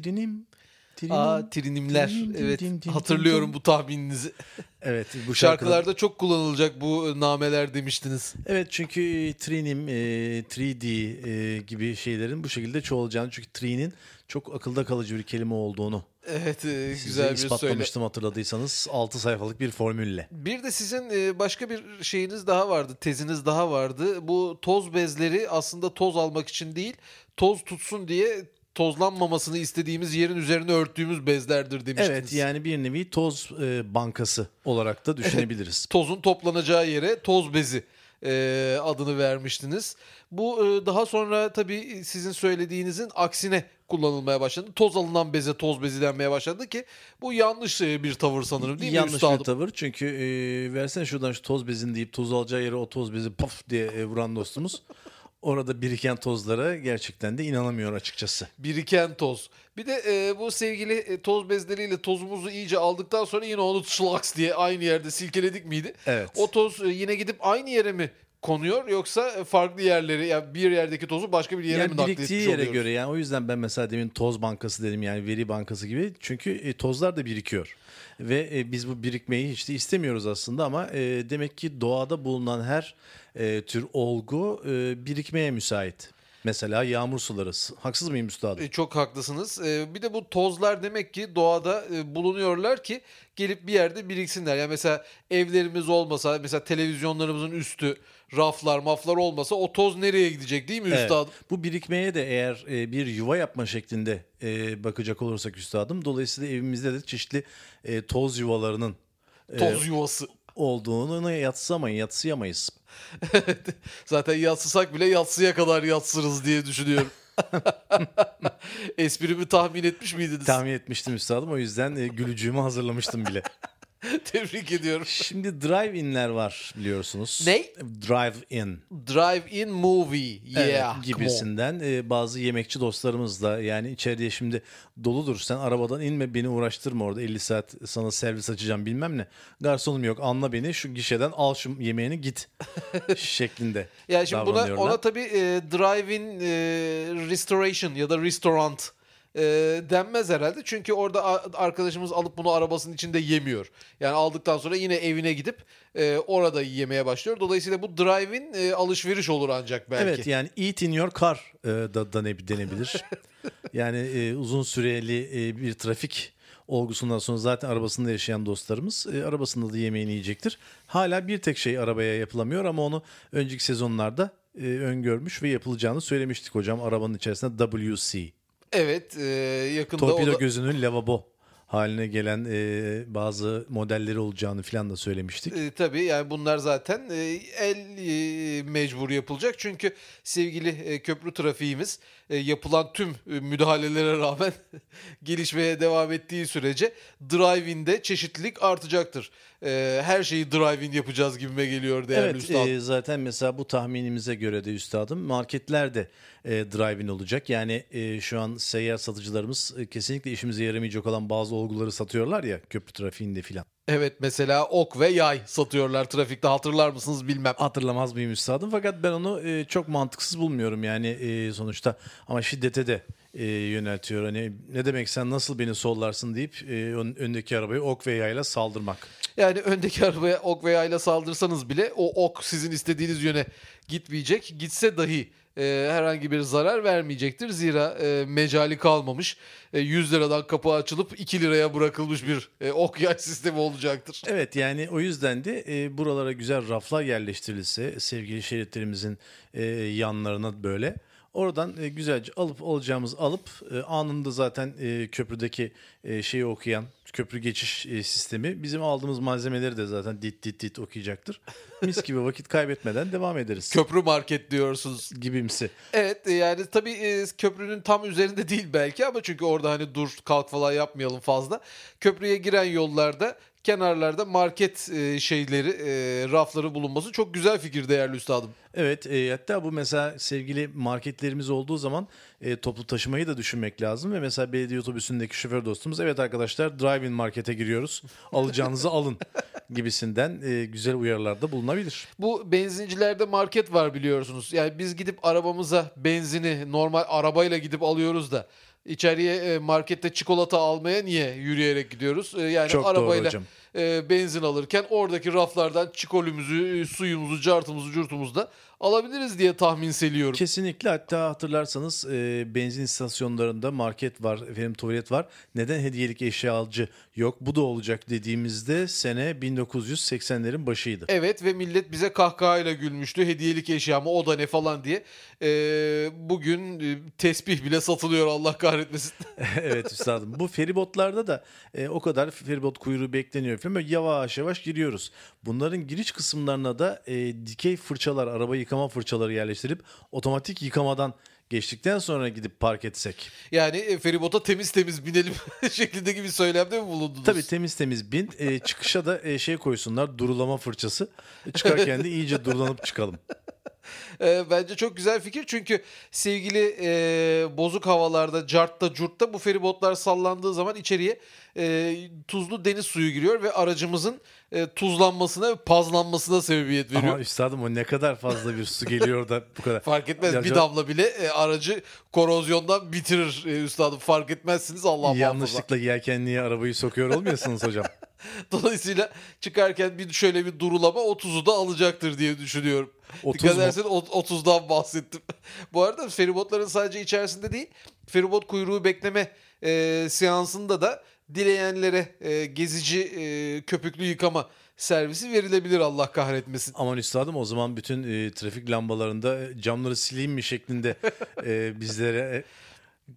Trinim. Trinim. Aa trinimler. Tin, Evet tin, tin, hatırlıyorum tin. bu tahmininizi. Evet bu şarkılar. Şarkılarda çok kullanılacak bu nameler demiştiniz. Evet çünkü trinim, e, 3D e, gibi şeylerin bu şekilde çoğalacağını çünkü tree'nin çok akılda kalıcı bir kelime olduğunu Evet e, size güzel bir söyle. ispatlamıştım hatırladıysanız 6 sayfalık bir formülle. Bir de sizin e, başka bir şeyiniz daha vardı, teziniz daha vardı. Bu toz bezleri aslında toz almak için değil, toz tutsun diye tozlanmamasını istediğimiz yerin üzerine örttüğümüz bezlerdir demiştiniz. Evet yani bir nevi toz e, bankası olarak da düşünebiliriz. Tozun toplanacağı yere toz bezi e, adını vermiştiniz. Bu e, daha sonra tabii sizin söylediğinizin aksine kullanılmaya başladı. Toz alınan beze toz bezi denmeye başladı ki bu yanlış e, bir tavır sanırım değil mi Yanlış bir tavır çünkü e, versene şuradan şu toz bezin deyip toz alacağı yere o toz bezi puf diye e, vuran dostumuz. Orada biriken tozlara gerçekten de inanamıyor açıkçası. Biriken toz. Bir de e, bu sevgili e, toz bezleriyle tozumuzu iyice aldıktan sonra yine onu şlaks diye aynı yerde silkeledik miydi? Evet. O toz e, yine gidip aynı yere mi konuyor yoksa e, farklı yerleri yani bir yerdeki tozu başka bir yere mi yani nakletmiş biriktiği yere oluyoruz? göre yani o yüzden ben mesela demin toz bankası dedim yani veri bankası gibi çünkü e, tozlar da birikiyor ve e, biz bu birikmeyi hiç de istemiyoruz aslında ama e, demek ki doğada bulunan her e, tür olgu e, birikmeye müsait. Mesela yağmur suları. Haksız mıyım üstadım? E, Çok haklısınız. E, Bir de bu tozlar demek ki doğada e, bulunuyorlar ki gelip bir yerde biriksinler. Yani mesela evlerimiz olmasa, mesela televizyonlarımızın üstü, raflar, maflar olmasa o toz nereye gidecek değil mi Evet. üstadım? Bu birikmeye de eğer bir yuva yapma şeklinde bakacak olursak üstadım. Dolayısıyla evimizde de çeşitli toz yuvalarının Toz yuvası. olduğunu yatsıyamayız, Zaten yatsısak bile yatsıya kadar yatsırız diye düşünüyorum. Esprimi tahmin etmiş miydiniz? Tahmin etmiştim üstadım o yüzden e, gülücüğümü hazırlamıştım bile. Tebrik ediyorum. Şimdi drive-in'ler var biliyorsunuz. Ne? Drive-in. Drive-in movie. Evet, Yeah. on. gibisinden e, bazı yemekçi dostlarımız da yani içeriye şimdi doludur sen arabadan inme beni uğraştırma orada 50 saat sana servis açacağım bilmem ne garsonum yok anla beni şu gişeden al şu yemeğini git şeklinde Yani şimdi buna ona tabii e, drive-in e, restoration ya da restaurant e, denmez herhalde. Çünkü orada arkadaşımız alıp bunu arabasının içinde yemiyor. Yani aldıktan sonra yine evine gidip e, orada yemeye başlıyor. Dolayısıyla bu drive-in e, alışveriş olur ancak belki. Evet yani eat in your car e, da, da ne- denebilir. yani e, uzun süreli e, bir trafik olgusundan sonra zaten arabasında yaşayan dostlarımız e, arabasında da yemeğini yiyecektir. Hala bir tek şey arabaya yapılamıyor ama onu önceki sezonlarda e, öngörmüş ve yapılacağını söylemiştik hocam arabanın içerisinde WC. Evet, e, yakında o Torpido da- gözünün lavabo haline gelen e, bazı modelleri olacağını falan da söylemiştik. E, tabii yani bunlar zaten e, el e, mecbur yapılacak. Çünkü sevgili e, köprü trafiğimiz e, yapılan tüm e, müdahalelere rağmen gelişmeye devam ettiği sürece drive-in'de çeşitlilik artacaktır. E, her şeyi drive-in yapacağız gibime geliyor değerli Evet üstad. e, zaten mesela bu tahminimize göre de üstadım marketler de e, drive-in olacak. Yani e, şu an seyyar satıcılarımız e, kesinlikle işimize yaramayacak olan bazı olguları satıyorlar ya köprü trafiğinde filan. Evet mesela ok ve yay satıyorlar trafikte hatırlar mısınız bilmem. Hatırlamaz mıyım üstadım fakat ben onu e, çok mantıksız bulmuyorum yani e, sonuçta ama şiddete de e, yöneltiyor. Hani ne demek sen nasıl beni sollarsın deyip e, ön- öndeki arabayı ok ve yayla saldırmak. Yani öndeki arabaya ok ve yayla saldırsanız bile o ok sizin istediğiniz yöne gitmeyecek. Gitse dahi e, herhangi bir zarar vermeyecektir. Zira e, mecali kalmamış. E, 100 liradan kapı açılıp 2 liraya bırakılmış bir e, ok yay sistemi olacaktır. Evet yani o yüzden de e, buralara güzel raflar yerleştirilse sevgili şeritlerimizin e, yanlarına böyle oradan e, güzelce alıp alacağımız alıp e, anında zaten e, köprüdeki e, şeyi okuyan köprü geçiş e, sistemi bizim aldığımız malzemeleri de zaten dit dit dit okuyacaktır. Mis gibi vakit kaybetmeden devam ederiz. Köprü market diyorsunuz. gibimsi. Evet e, yani tabii e, köprünün tam üzerinde değil belki ama çünkü orada hani dur kalk falan yapmayalım fazla. Köprüye giren yollarda kenarlarda market e, şeyleri e, rafları bulunması çok güzel fikir değerli üstadım. Evet e, hatta bu mesela sevgili marketlerimiz olduğu zaman e, toplu taşımayı da düşünmek lazım ve mesela belediye otobüsündeki şoför dostumuz evet arkadaşlar drive-in markete giriyoruz alacağınızı alın gibisinden e, güzel uyarılarda bulunabilir. Bu benzincilerde market var biliyorsunuz. Yani biz gidip arabamıza benzini normal arabayla gidip alıyoruz da İçeriye e, markette çikolata almaya niye yürüyerek gidiyoruz? E, Yani Çok arabayla e, benzin alırken oradaki raflardan çikolümüzü, suyumuzu, cartımızı, curtumuzu da alabiliriz diye tahminseliyorum. Kesinlikle hatta hatırlarsanız e, benzin istasyonlarında market var, efendim tuvalet var. Neden hediyelik eşya alıcı yok? Bu da olacak dediğimizde sene 1980'lerin başıydı. Evet ve millet bize kahkahayla gülmüştü. Hediyelik eşya mı o da ne falan diye. E, bugün e, tesbih bile satılıyor Allah kahretmesin. evet üstadım. Bu feribotlarda da e, o kadar feribot kuyruğu bekleniyor. Falan. Böyle yavaş yavaş giriyoruz. Bunların giriş kısımlarına da e, dikey fırçalar, araba yıkama fırçaları yerleştirip otomatik yıkamadan geçtikten sonra gidip park etsek. Yani e, feribota temiz temiz binelim şeklindeki bir söylemde mi bulundunuz? Tabii temiz temiz bin. E, çıkışa da e, şey koysunlar durulama fırçası. Çıkarken de iyice durulanıp çıkalım. E, bence çok güzel fikir çünkü sevgili e, bozuk havalarda, cartta, curtta bu feribotlar sallandığı zaman içeriye e, tuzlu deniz suyu giriyor ve aracımızın e, tuzlanmasına ve pazlanmasına sebebiyet veriyor. Ama üstadım o ne kadar fazla bir su geliyor da bu kadar. Fark etmez Ya bir damla bile e, aracı korozyondan bitirir e, üstadım. Fark etmezsiniz Allah muhafaza. Yanlışlıkla yelkenliğe arabayı sokuyor olmuyorsunuz hocam. Dolayısıyla çıkarken bir şöyle bir durulama 30'u da alacaktır diye düşünüyorum. 30 Dikkat edersen o- 30'dan bahsettim. Bu arada feribotların sadece içerisinde değil, feribot kuyruğu bekleme e, seansında da dileyenlere e, gezici e, köpüklü yıkama servisi verilebilir Allah kahretmesin. Aman üstadım o zaman bütün e, trafik lambalarında e, camları sileyim mi şeklinde e, bizlere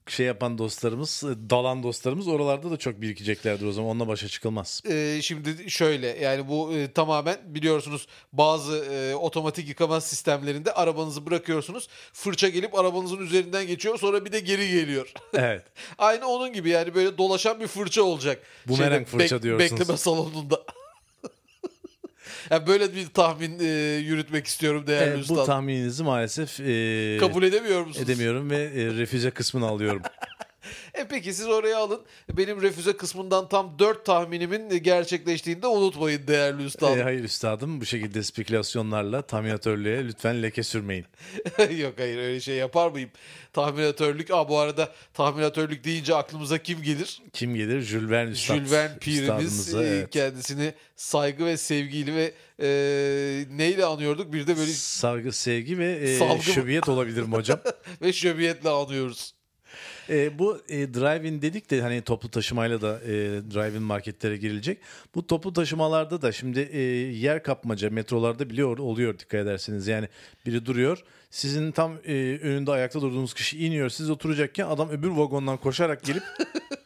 şey yapan dostlarımız, e, dalan dostlarımız oralarda da çok birikeceklerdir o zaman. Onunla başa çıkılmaz. E, şimdi şöyle yani bu e, tamamen biliyorsunuz bazı e, otomatik yıkama sistemlerinde arabanızı bırakıyorsunuz. Fırça gelip arabanızın üzerinden geçiyor sonra bir de geri geliyor. Evet. Aynı onun gibi yani böyle dolaşan bir fırça olacak. Bumerang fırça diyorsunuz. Bekleme salonunda. Yani böyle bir tahmin e, yürütmek istiyorum değerli Evet, üstad. bu tahmininizi maalesef e, Kabul edemiyor musunuz? edemiyorum ve e, refüze kısmını alıyorum. E peki siz oraya alın. Benim refüze kısmından tam 4 tahminimin gerçekleştiğini de unutmayın değerli üstadım. E, hayır üstadım bu şekilde spekülasyonlarla tahminatörlüğe lütfen leke sürmeyin. Yok hayır öyle şey yapar mıyım? Tahminatörlük. Aa bu arada tahminatörlük deyince aklımıza kim gelir? Kim gelir? Jules Verne üstad. Jules Verne pirimiz e, evet. kendisini saygı ve sevgiyle ve e, neyle anıyorduk? Bir de böyle Saygı, sevgi ve e, şöbiyet olabilir mi hocam? ve şöbiyetle anıyoruz. E, bu e, drive-in dedik de hani toplu taşımayla da e, drive-in marketlere girilecek. Bu toplu taşımalarda da şimdi e, yer kapmaca metrolarda bile or- oluyor dikkat ederseniz. Yani biri duruyor. Sizin tam e, önünde ayakta durduğunuz kişi iniyor. Siz oturacakken adam öbür vagondan koşarak gelip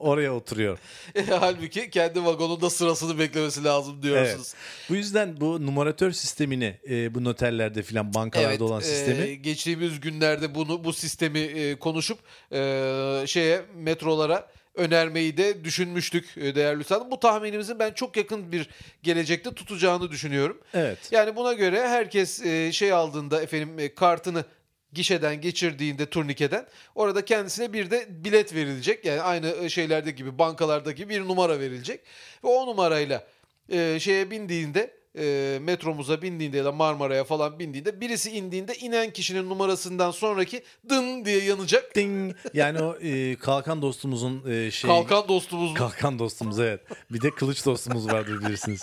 oraya oturuyor. E, halbuki kendi vagonunda sırasını beklemesi lazım diyorsunuz. Bu yüzden bu numaratör sistemini e, bu noterlerde filan bankalarda olan e, sistemi geçtiğimiz günlerde bunu bu sistemi e, konuşup e, şeye metrolara önermeyi de düşünmüştük e, değerli üstadım. Bu tahminimizin ben çok yakın bir gelecekte tutacağını düşünüyorum. evet. Yani buna göre herkes e, şey aldığında efendim e, kartını gişeden geçirdiğinde turnikeden orada kendisine bir de bilet verilecek. Yani aynı e, şeylerde gibi bankalardaki bir numara verilecek. Ve o numarayla e, şeye bindiğinde e, metromuza bindiğinde ya da Marmara'ya falan bindiğinde birisi indiğinde inen kişinin numarasından sonraki dın diye yanacak. Ding. Yani o e, kalkan dostumuzun e, şey Kalkan dostumuz mu? Kalkan dostumuz evet. Bir de kılıç dostumuz vardır bilirsiniz.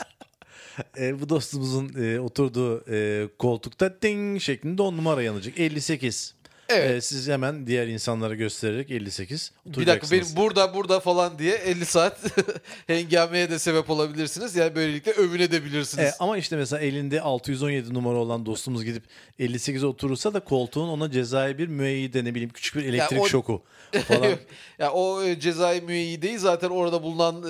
E, bu dostumuzun e, oturduğu e, koltukta ding şeklinde on numara yanacak. 58. Evet. E, siz hemen diğer insanlara göstererek 58 Bir dakika benim burada burada falan diye 50 saat hengameye de sebep olabilirsiniz. Yani böylelikle övünebilirsiniz. E, ama işte mesela elinde 617 numara olan dostumuz gidip 58'e oturursa da koltuğun ona cezai bir müeyyide ne bileyim küçük bir elektrik o- şoku falan. ya o e, cezai müeyyideyi zaten orada bulunan e,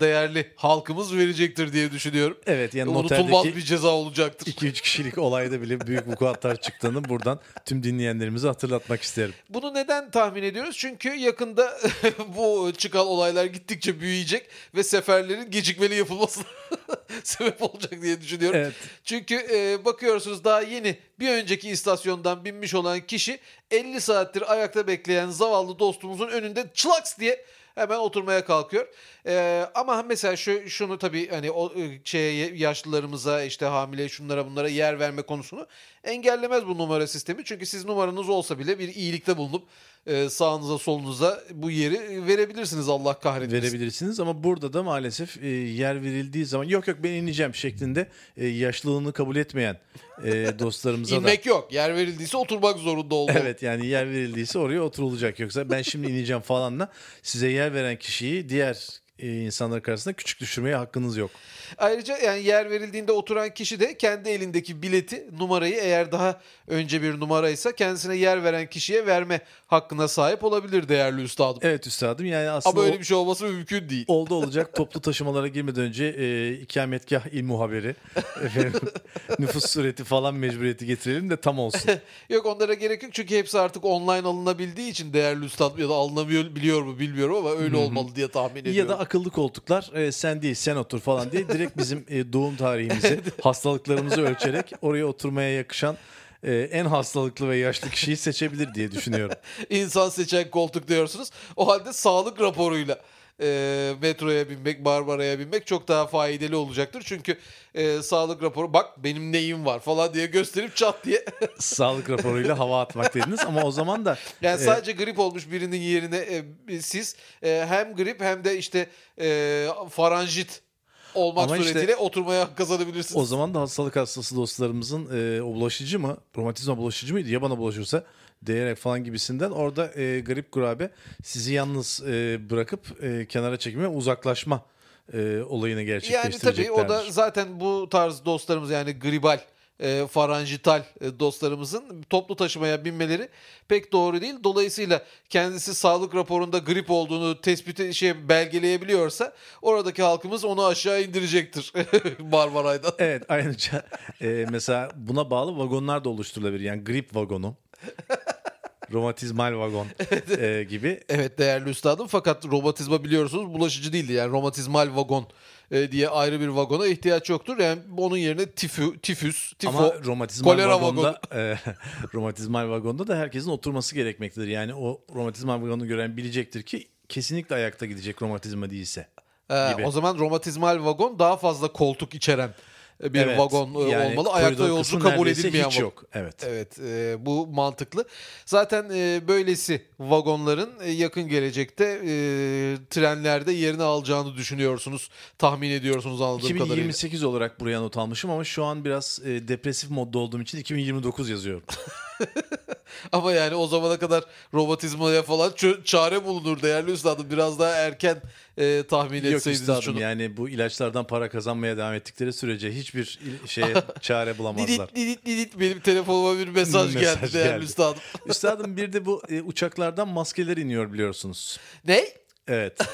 değerli halkımız verecektir diye düşünüyorum. Evet yani Unutulmaz noterdeki bir ceza olacaktır. 2-3 kişilik olayda bile büyük vukuatlar çıktığını buradan tüm dinleyenlerimize hatırlatmak isterim. Bunu neden tahmin ediyoruz? Çünkü yakında bu çıkan olaylar gittikçe büyüyecek ve seferlerin gecikmeli yapılmasına sebep olacak diye düşünüyorum. Evet. Çünkü e, bakıyorsunuz daha yeni bir önceki istasyondan binmiş olan kişi 50 saattir ayakta bekleyen zavallı dostumuzun önünde çılaks diye hemen oturmaya kalkıyor. E, ama mesela şu şunu tabii hani o şeye yaşlılarımıza işte hamile şunlara bunlara yer verme konusunu engellemez bu numara sistemi. Çünkü siz numaranız olsa bile bir iyilikte bulunup e, sağınıza solunuza bu yeri verebilirsiniz Allah kahretmesin. verebilirsiniz ama burada da maalesef e, yer verildiği zaman yok yok ben ineceğim şeklinde e, yaşlılığını kabul etmeyen e, dostlarımıza da İnmek yok. Yer verildiyse oturmak zorunda olmalı. Evet yani yer verildiyse oraya oturulacak yoksa ben şimdi ineceğim falanla size yer veren kişiyi diğer insanlar karşısında küçük düşürmeye hakkınız yok. Ayrıca yani yer verildiğinde oturan kişi de kendi elindeki bileti, numarayı eğer daha önce bir numaraysa kendisine yer veren kişiye verme hakkına sahip olabilir değerli üstadım. Evet üstadım yani aslında Ama öyle bir şey olması mümkün değil. oldu olacak toplu taşımalara girmeden önce e, ikametgah il muhabiri efendim, nüfus sureti falan mecburiyeti getirelim de tam olsun. Yok onlara gerek yok çünkü hepsi artık online alınabildiği için değerli üstadım ya da alınabiliyor biliyor mu bilmiyorum ama öyle olmalı diye tahmin ediyorum. ya da akıllı koltuklar e, sen değil sen otur falan diye direkt bizim e, doğum tarihimizi hastalıklarımızı ölçerek oraya oturmaya yakışan e, en hastalıklı ve yaşlı kişiyi seçebilir diye düşünüyorum. İnsan seçen koltuk diyorsunuz. O halde sağlık raporuyla e, metroya binmek, Barbara'ya binmek çok daha faydalı olacaktır. Çünkü e, sağlık raporu bak benim neyim var falan diye gösterip çat diye. Sağlık raporuyla hava atmak dediniz ama o zaman da Yani e, sadece grip olmuş birinin yerine e, siz e, hem grip hem de işte e, faranjit olmak Ama işte- suretiyle oturmaya hak kazanabilirsiniz. o zaman da hastalık hastası dostlarımızın e, o bulaşıcı mı? Romatizma bulaşıcı mıydı? Ya bana bulaşırsa değerek falan gibisinden orada e, garip kurabe sizi yalnız e, bırakıp e, kenara çekme uzaklaşma e, olayını Yani gerçekleştireceklerdir. tabii o da zaten bu tarz dostlarımız yani gribal, e, faranjital e, dostlarımızın toplu taşımaya binmeleri pek doğru değil. Dolayısıyla kendisi sağlık raporunda grip olduğunu tespit şey belgeleyebiliyorsa oradaki halkımız onu aşağı indirecektir Marmaray'dan. Evet ayrıca e, mesela buna bağlı vagonlar da oluşturulabilir. Yani grip vagonu, romatizmal vagon e, gibi. Evet değerli üstadım fakat romatizma biliyorsunuz bulaşıcı değildi. Yani romatizmal vagon e, diye ayrı bir vagona ihtiyaç yoktur. Yani onun yerine tifü, tifüs, tifo, Ama romatizmal kolera vagonda e, romatizmal vagonda da herkesin oturması gerekmektedir. Yani o romatizmal vagonu gören bilecektir ki kesinlikle ayakta gidecek romatizma değilse. Ee, gibi. o zaman romatizmal vagon daha fazla koltuk içeren bir Evet, vagon e, yani olmalı. Ayakta yolcu kabul edilmeyen hiç yok. Evet. Evet e, bu mantıklı. Zaten e, böylesi vagonların e, yakın gelecekte e, trenlerde yerini alacağını düşünüyorsunuz. Tahmin ediyorsunuz anladığım kadarıyla. 2028 olarak buraya not almışım ama şu an biraz e, depresif modda olduğum için 2029 yazıyorum. Ama yani o zamana kadar romatizmaya falan çare bulunur değerli üstadım. Biraz daha erken e, tahmin Yok etseydiniz üstadım şunu. yani bu ilaçlardan para kazanmaya devam ettikleri sürece hiçbir şeye çare bulamazlar. Didit didit didit benim telefonuma bir mesaj, geldi Mesaj değerli geldi. üstadım. Üstadım bir de bu e, uçaklardan maskeler iniyor biliyorsunuz. ne? Evet.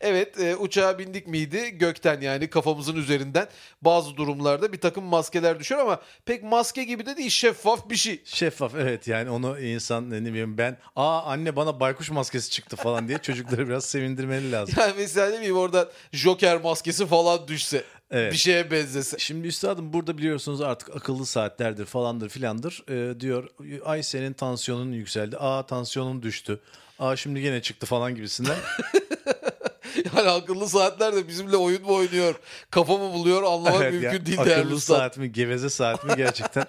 Evet e, uçağa bindik miydi gökten yani kafamızın üzerinden bazı durumlarda bir takım maskeler düşüyor ama pek maske gibi de değil şeffaf bir şey. Şeffaf evet yani onu insan ne bileyim ben aa anne bana baykuş maskesi çıktı falan diye çocukları biraz sevindirmeli lazım. Yani mesela ne bileyim orada Joker maskesi falan düşse Evet. bir şeye benzese. Şimdi üstadım burada biliyorsunuz artık akıllı saatlerdir falandır filandır Ee, diyor ay senin tansiyonun yükseldi aa tansiyonun düştü aa şimdi gene çıktı falan gibisinden. Yani akıllı saatler de bizimle oyun mu oynuyor kafamı buluyor anlamak Evet, mümkün ya, değil akıllı saat mi geveze saat mi gerçekten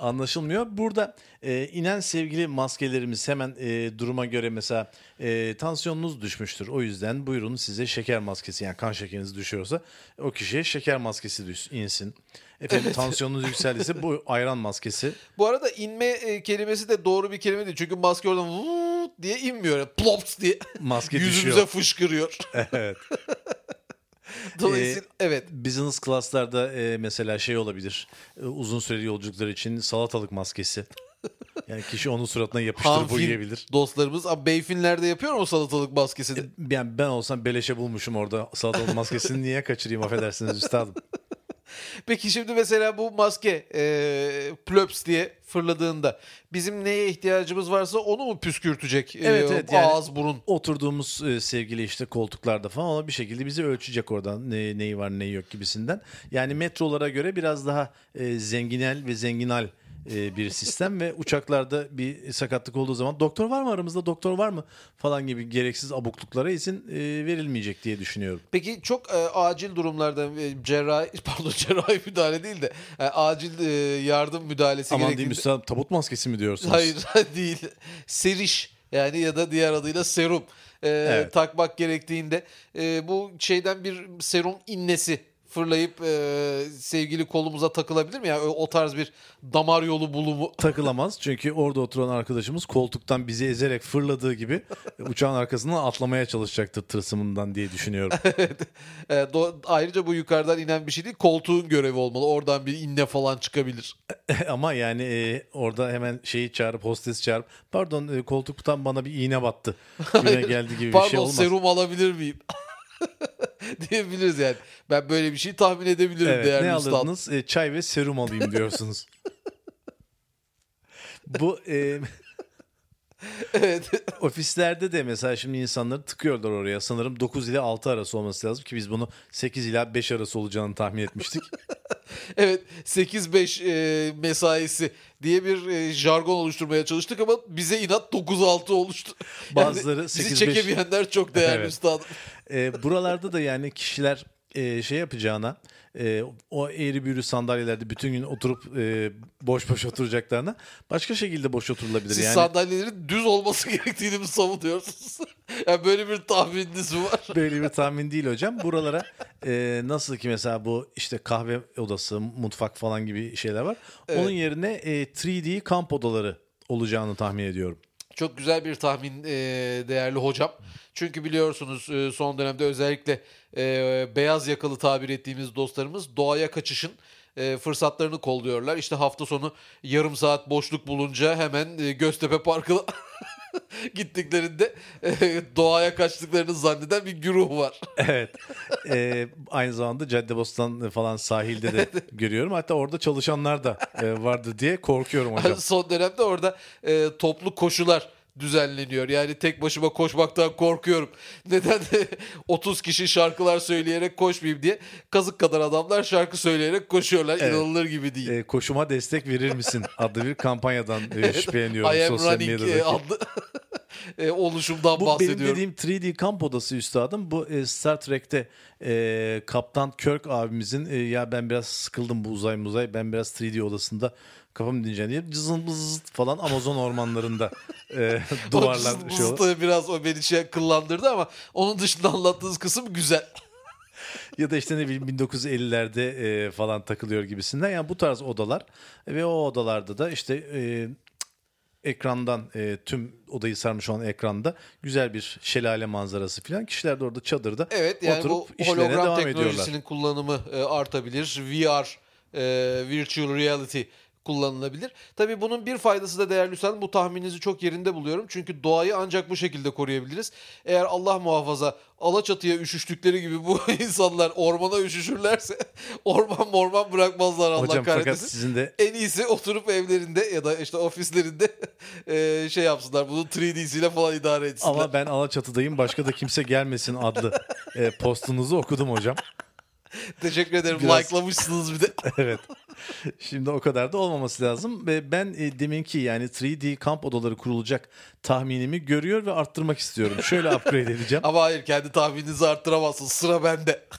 anlaşılmıyor. Burada e, inen sevgili maskelerimiz hemen e, duruma göre mesela e, tansiyonunuz düşmüştür. O yüzden buyurun size şeker maskesi yani kan şekeriniz düşüyorsa o kişiye şeker maskesi düş, insin. Efendim tansiyonunuz yükseldiyse bu ayran maskesi. Bu arada inme e, kelimesi de doğru bir kelime değil. Çünkü maske oradan vuut diye inmiyor. Plops diye Maske yüzümüze düşüyor. fışkırıyor. Evet. Dolayısıyla evet. Business class'larda e, mesela şey olabilir. E, uzun süreli yolculuklar için salatalık maskesi. Yani kişi onun suratına yapıştırıp uyuyabilir. dostlarımız. Abi beyfinlerde yapıyor mu salatalık maskesini? Yani ben olsam beleşe bulmuşum orada salatalık maskesini niye kaçırayım affedersiniz üstadım. Peki şimdi mesela bu maske e, plöps diye fırladığında bizim neye ihtiyacımız varsa onu mu püskürtecek? E, Evet, evet, yani- ağız burun. Oturduğumuz e, sevgili işte koltuklarda falan bir şekilde bizi ölçecek oradan ne, neyi var neyi yok gibisinden. Yani metrolara göre biraz daha e, zenginel ve zenginal e, bir sistem ve uçaklarda bir sakatlık olduğu zaman doktor var mı aramızda doktor var mı falan gibi gereksiz abukluklara izin e, verilmeyecek diye düşünüyorum. Peki çok e, acil durumlarda e, cerrahi pardon cerrahi müdahale değil de e, acil e, yardım müdahalesi Aman diyeyim gerektiğinde üstad tabut maskesi mi diyorsunuz? hayır değil seriş yani ya da diğer adıyla serum e, Evet. takmak gerektiğinde e, bu şeyden bir serum innesi fırlayıp e, sevgili kolumuza takılabilir mi? Yani o, tarz bir damar yolu bulumu Takılamaz çünkü orada oturan arkadaşımız koltuktan bizi ezerek fırladığı gibi uçağın arkasından atlamaya çalışacaktır tılsımından diye düşünüyorum. E, do- ayrıca bu yukarıdan inen bir şey değil koltuğun görevi olmalı. Oradan bir inne falan çıkabilir. Ama yani e, orada hemen şeyi çağırıp hostes çağırıp pardon e, koltuktan bana bir iğne battı. Güne geldi gibi bir Pardon şey olmaz. serum alabilir miyim? diyebiliriz yani. Ben böyle bir şey tahmin edebilirim Evet, değerli ne üstad. alırdınız? E, çay ve serum alayım diyorsunuz. Bu e, Evet. ofislerde de mesela şimdi insanları tıkıyorlar oraya. Sanırım 9 ile 6 arası olması lazım ki biz bunu 8 ila 5 arası olacağını tahmin etmiştik. evet 8-5 e, mesaisi diye bir e, jargon oluşturmaya çalıştık ama bize inat 9-6 oluştu. Bazıları bizi 8-5 çekemeyenler çok değerli Evet. üstadım. E, buralarda da yani kişiler e, şey yapacağına e, o eğri büğrü sandalyelerde bütün gün oturup e, boş boş oturacaklarına başka şekilde boş oturulabilir. Siz yani sandalyelerin düz olması gerektiğini mi savunuyorsunuz? yani böyle bir tahmininiz mi var? böyle bir tahmin değil hocam. Buralara e, nasıl ki mesela bu işte kahve odası, mutfak falan gibi şeyler var. Onun yerine e, 3D kamp odaları olacağını tahmin ediyorum. Çok güzel bir tahmin e, değerli hocam. Çünkü biliyorsunuz e, son dönemde özellikle e, beyaz yakalı tabir ettiğimiz dostlarımız doğaya kaçışın e, fırsatlarını kolluyorlar. İşte hafta sonu yarım saat boşluk bulunca hemen e, Göztepe Parkı'na gittiklerinde e, doğaya kaçtıklarını zanneden bir güruh var. Evet. E, aynı zamanda Caddebostan falan sahilde de görüyorum. Hatta orada çalışanlar da e, vardı diye korkuyorum hocam. son dönemde orada e, toplu koşular düzenleniyor. Yani tek başıma koşmaktan korkuyorum. Neden 30 kişi şarkılar söyleyerek koşmayayım diye kazık kadar adamlar şarkı söyleyerek koşuyorlar. Evet. İnanılır gibi değil. E, koşuma destek verir misin adlı bir kampanyadan e, şüpheleniyorum I am sosyal running e, medyadaki. adlı e, oluşumdan Bu bahsediyorum. benim dediğim 3D kamp odası üstadım. Bu e, Star Trek'te e, Kaptan Kirk abimizin e, ya ben biraz sıkıldım bu uzay muzay ben biraz 3D odasında kafamı dinleyeceğim diye cızın bızız falan Amazon ormanlarında e, duvarlar şey olur. biraz o beni şey kıllandırdı ama onun dışında anlattığınız kısım güzel. ya da işte ne bileyim 1950'lerde e, falan takılıyor gibisinden. Yani bu tarz odalar ve o odalarda da işte e, ekrandan e, tüm odayı sarmış olan ekranda güzel bir şelale manzarası falan. Kişiler de orada çadırda Evet yani oturup bu işlerine hologram devam ediyorlar. teknolojisinin kullanımı e, artabilir. VR, e, virtual reality kullanılabilir. Tabii bunun bir faydası da değerli üstadım bu tahmininizi çok yerinde buluyorum. Çünkü doğayı ancak bu şekilde koruyabiliriz. Eğer Allah muhafaza Alaçatı'ya üşüştükleri gibi bu insanlar ormana üşüşürlerse orman morman bırakmazlar Allah Hocam fakat kahretmesin. sizin de En iyisi oturup evlerinde ya da işte ofislerinde e, şey yapsınlar. Bunu 3D'siyle falan idare etsinler. ama ben Alaçatı'dayım başka da kimse gelmesin adlı e, postunuzu okudum hocam. Teşekkür ederim. Biraz- Like'lamışsınız bir de. evet. Şimdi o kadar da olmaması lazım. Ve ben e, deminki yani 3D kamp odaları kurulacak tahminimi görüyor ve arttırmak istiyorum. Şöyle upgrade edeceğim. Ama hayır kendi tahmininizi arttıramazsınız. Sıra bende.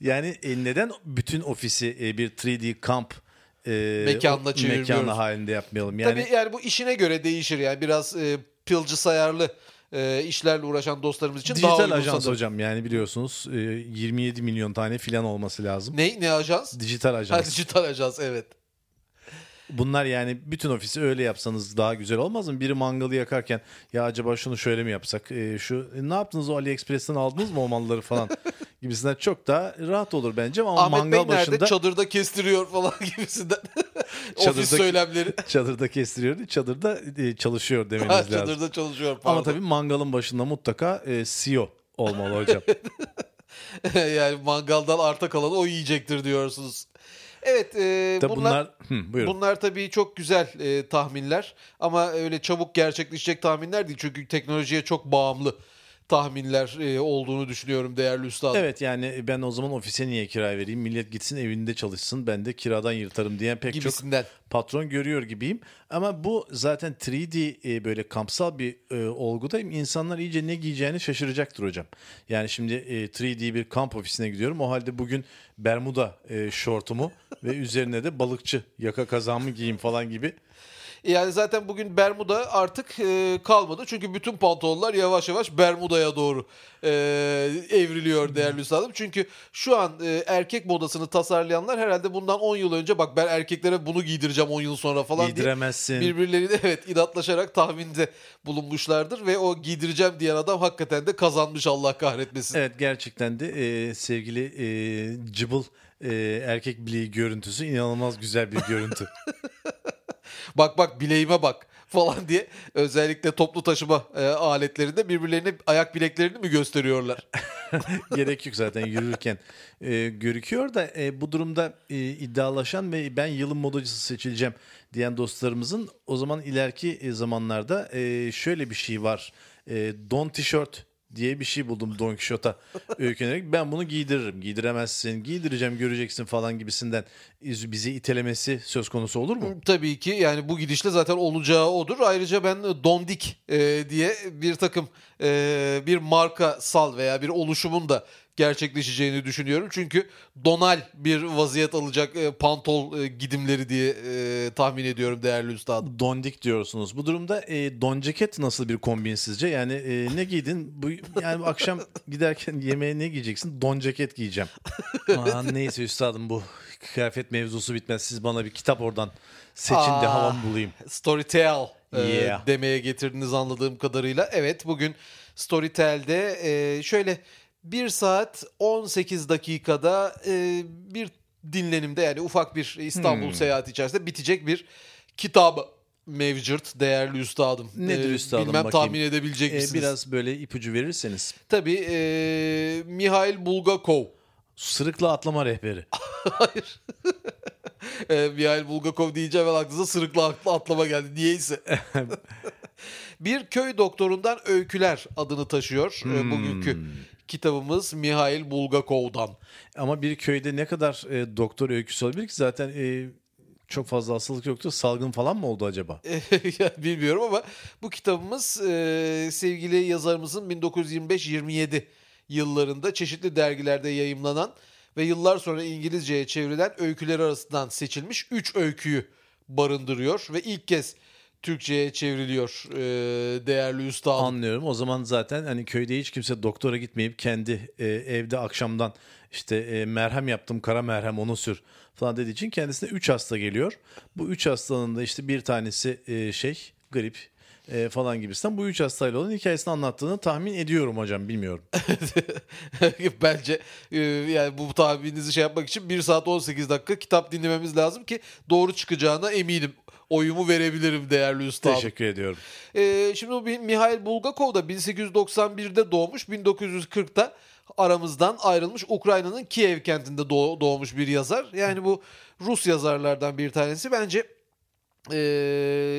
Yani e, neden bütün ofisi e, bir 3D kamp e, Mekanına o- çevirmiyoruz? mekanı halinde yapmayalım? Yani Tabii yani bu işine göre değişir yani. Biraz e, pilci sayarlı e, işlerle uğraşan dostlarımız için daha dijital uygun ajans sanırım. hocam yani biliyorsunuz e, 27 milyon tane filan olması lazım. Ne? Ne ajans? Dijital Ha, ajans. dijital ajans evet. Bunlar yani bütün ofisi öyle yapsanız daha güzel olmaz mı? Biri mangalı yakarken ya acaba şunu şöyle mi yapsak? E, şu e, ne yaptınız o AliExpress'ten aldınız mı o malları falan gibisinden çok daha rahat olur bence ama Ahmet mangal Bey nerede? başında Çadırda kestiriyor falan gibisinden. Ofis Çadırdaki- söylemleri. çadırda kestiriyor, çadırda e, çalışıyor demeniz Ha, lazım. çadırda çalışıyor pardon. Ama tabii mangalın başında mutlaka e, CEO olmalı hocam. yani mangaldan arta kalan o yiyecektir diyorsunuz. Evet e, Tabii bunlar, bunlar, Hı, buyurun. bunlar tabii çok güzel e, tahminler ama öyle çabuk gerçekleşecek tahminler değil çünkü teknolojiye çok bağımlı tahminler e, olduğunu düşünüyorum değerli üstadım. Evet yani ben o zaman ofise niye kira vereyim? Millet gitsin evinde çalışsın. Ben de kiradan yırtarım diyen pek Gibisinden. çok patron görüyor gibiyim. Ama bu zaten 3D e, böyle kampsal bir e, olguda insanlar iyice ne giyeceğini şaşıracaktır hocam. Yani şimdi e, 3D bir kamp ofisine gidiyorum. O halde bugün Bermuda e, şortumu ve üzerine de balıkçı yaka kazağımı giyeyim falan gibi Yani zaten bugün Bermuda artık e, kalmadı. Çünkü bütün pantolonlar yavaş yavaş Bermuda'ya doğru e, evriliyor değerli üstadım. Çünkü şu an e, erkek modasını tasarlayanlar herhalde bundan 10 yıl önce bak ben erkeklere bunu giydireceğim 10 yıl sonra falan diye giydiremezsin. birbirleriyle evet inatlaşarak tahminde bulunmuşlardır ve o giydireceğim diyen adam hakikaten de kazanmış Allah kahretmesin. Evet gerçekten de e, sevgili e, cıbıl e, erkek bileği görüntüsü inanılmaz güzel bir görüntü. Bak bak bileğime bak falan diye özellikle toplu taşıma e, aletlerinde birbirlerine ayak bileklerini mi gösteriyorlar? Gerek yok zaten yürürken e, görüküyor da e, bu durumda e, iddialaşan ve ben yılın modacısı seçileceğim diyen dostlarımızın o zaman ileriki e, zamanlarda e, şöyle bir şey var. E, don tişört diye bir şey buldum Don Quixote'a öykünerek. Ben bunu giydiririm. Giydiremezsin, giydireceğim göreceksin falan gibisinden bizi itelemesi söz konusu olur mu? Tabii ki yani bu gidişle zaten olacağı odur. Ayrıca ben Dondik e, diye bir takım e, bir marka sal veya bir oluşumun da gerçekleşeceğini düşünüyorum. Çünkü donal bir vaziyet alacak e, pantol e, gidimleri diye e, tahmin ediyorum değerli üstadım. Dondik diyorsunuz. Bu durumda e, don ceket nasıl bir kombin sizce? Yani e, ne giydin? Bu yani akşam giderken yemeğe ne giyeceksin? Don ceket giyeceğim. Aman neyse üstadım bu kıyafet mevzusu bitmez. Siz bana bir kitap oradan seçin de Aa. havam bulayım. Storytel e, Yeah. demeye getirdiniz anladığım kadarıyla. Evet bugün Storytel'de e, şöyle 1 saat 18 dakikada e, bir dinlenimde yani ufak bir İstanbul Hmm. seyahati içerisinde bitecek bir kitap mevcut değerli üstadım. Nedir E, üstadım Bilmem bakayım. tahmin edebilecek E, misiniz? biraz böyle ipucu verirseniz. Tabii e, Mihail Bulgakov. Sırıkla atlama rehberi. Hayır. e, Mihail Bulgakov deyince hemen aklınıza sırıkla atla- atlama geldi. Niyeyse. bir köy doktorundan öyküler adını taşıyor e, bugünkü kitabımız Mihail Bulgakov'dan. Ama bir köyde ne kadar e, doktor öyküsü olabilir ki zaten e, çok fazla hastalık yoktu. Salgın falan mı oldu acaba? Bilmiyorum ama bu kitabımız e, sevgili yazarımızın 1925-27 yıllarında çeşitli dergilerde yayımlanan ve yıllar sonra İngilizceye çevrilen öyküler arasından seçilmiş 3 öyküyü barındırıyor ve ilk kez Türkçe'ye çevriliyor e, değerli üstadım. Anlıyorum. O zaman zaten hani köyde hiç kimse doktora gitmeyip kendi e, evde akşamdan işte e, merhem yaptım kara merhem onu sür falan dediği için kendisine 3 hasta geliyor. Bu 3 hastanın da işte bir tanesi e, şey grip e, falan gibisinden bu 3 hastayla olan hikayesini anlattığını tahmin ediyorum hocam bilmiyorum. Bence e, yani bu tahmininizi şey yapmak için 1 saat 18 dakika kitap dinlememiz lazım ki doğru çıkacağına eminim. Oyumu verebilirim değerli üstadım. Teşekkür ediyorum. Ee, şimdi bu Mihail Bulgakov da 1891'de doğmuş, 1940'ta aramızdan ayrılmış Ukrayna'nın Kiev kentinde doğ- doğmuş bir yazar. Yani bu Rus yazarlardan bir tanesi. Bence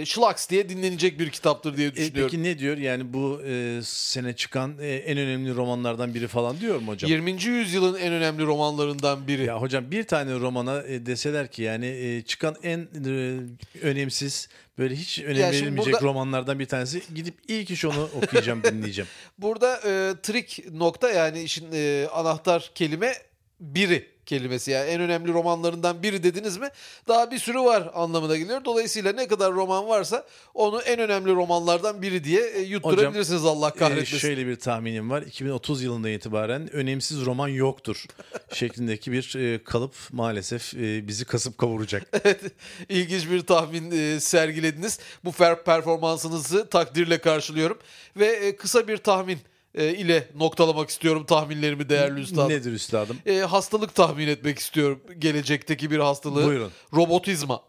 Schlags diye dinlenecek bir kitaptır diye E, düşünüyorum. peki ne diyor? Yani bu e, sene çıkan e, en önemli romanlardan biri falan diyor mu hocam? 20. yüzyılın en önemli romanlarından biri. Ya hocam bir tane romana e, deseler ki yani e, çıkan en e, önemsiz böyle hiç önem Ya verilmeyecek burada- romanlardan bir tanesi gidip ilk iş onu okuyacağım dinleyeceğim. Burada e, trik nokta yani işin e, anahtar kelime biri kelimesi yani en önemli romanlarından biri dediniz mi daha bir sürü var anlamına geliyor. Dolayısıyla ne kadar roman varsa onu en önemli romanlardan biri diye e, yutturabilirsiniz Allah E, kahretmesin. şöyle bir tahminim var 2030 yılından itibaren önemsiz roman yoktur şeklindeki bir e, kalıp maalesef e, bizi kasıp kavuracak. İlginç bir tahmin e, sergilediniz. Bu performansınızı takdirle karşılıyorum ve e, kısa bir tahmin e, ile noktalamak istiyorum tahminlerimi değerli üstadım. Nedir üstadım? E, hastalık tahmin etmek istiyorum. Gelecekteki bir hastalığı. Buyurun. Robotizma.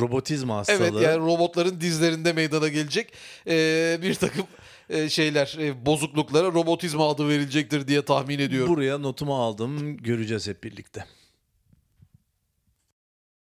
Robotizma hastalığı. Evet yani robotların dizlerinde meydana gelecek e, bir takım e, şeyler, e, bozukluklara robotizma adı verilecektir diye tahmin ediyorum. Buraya notumu aldım göreceğiz hep birlikte.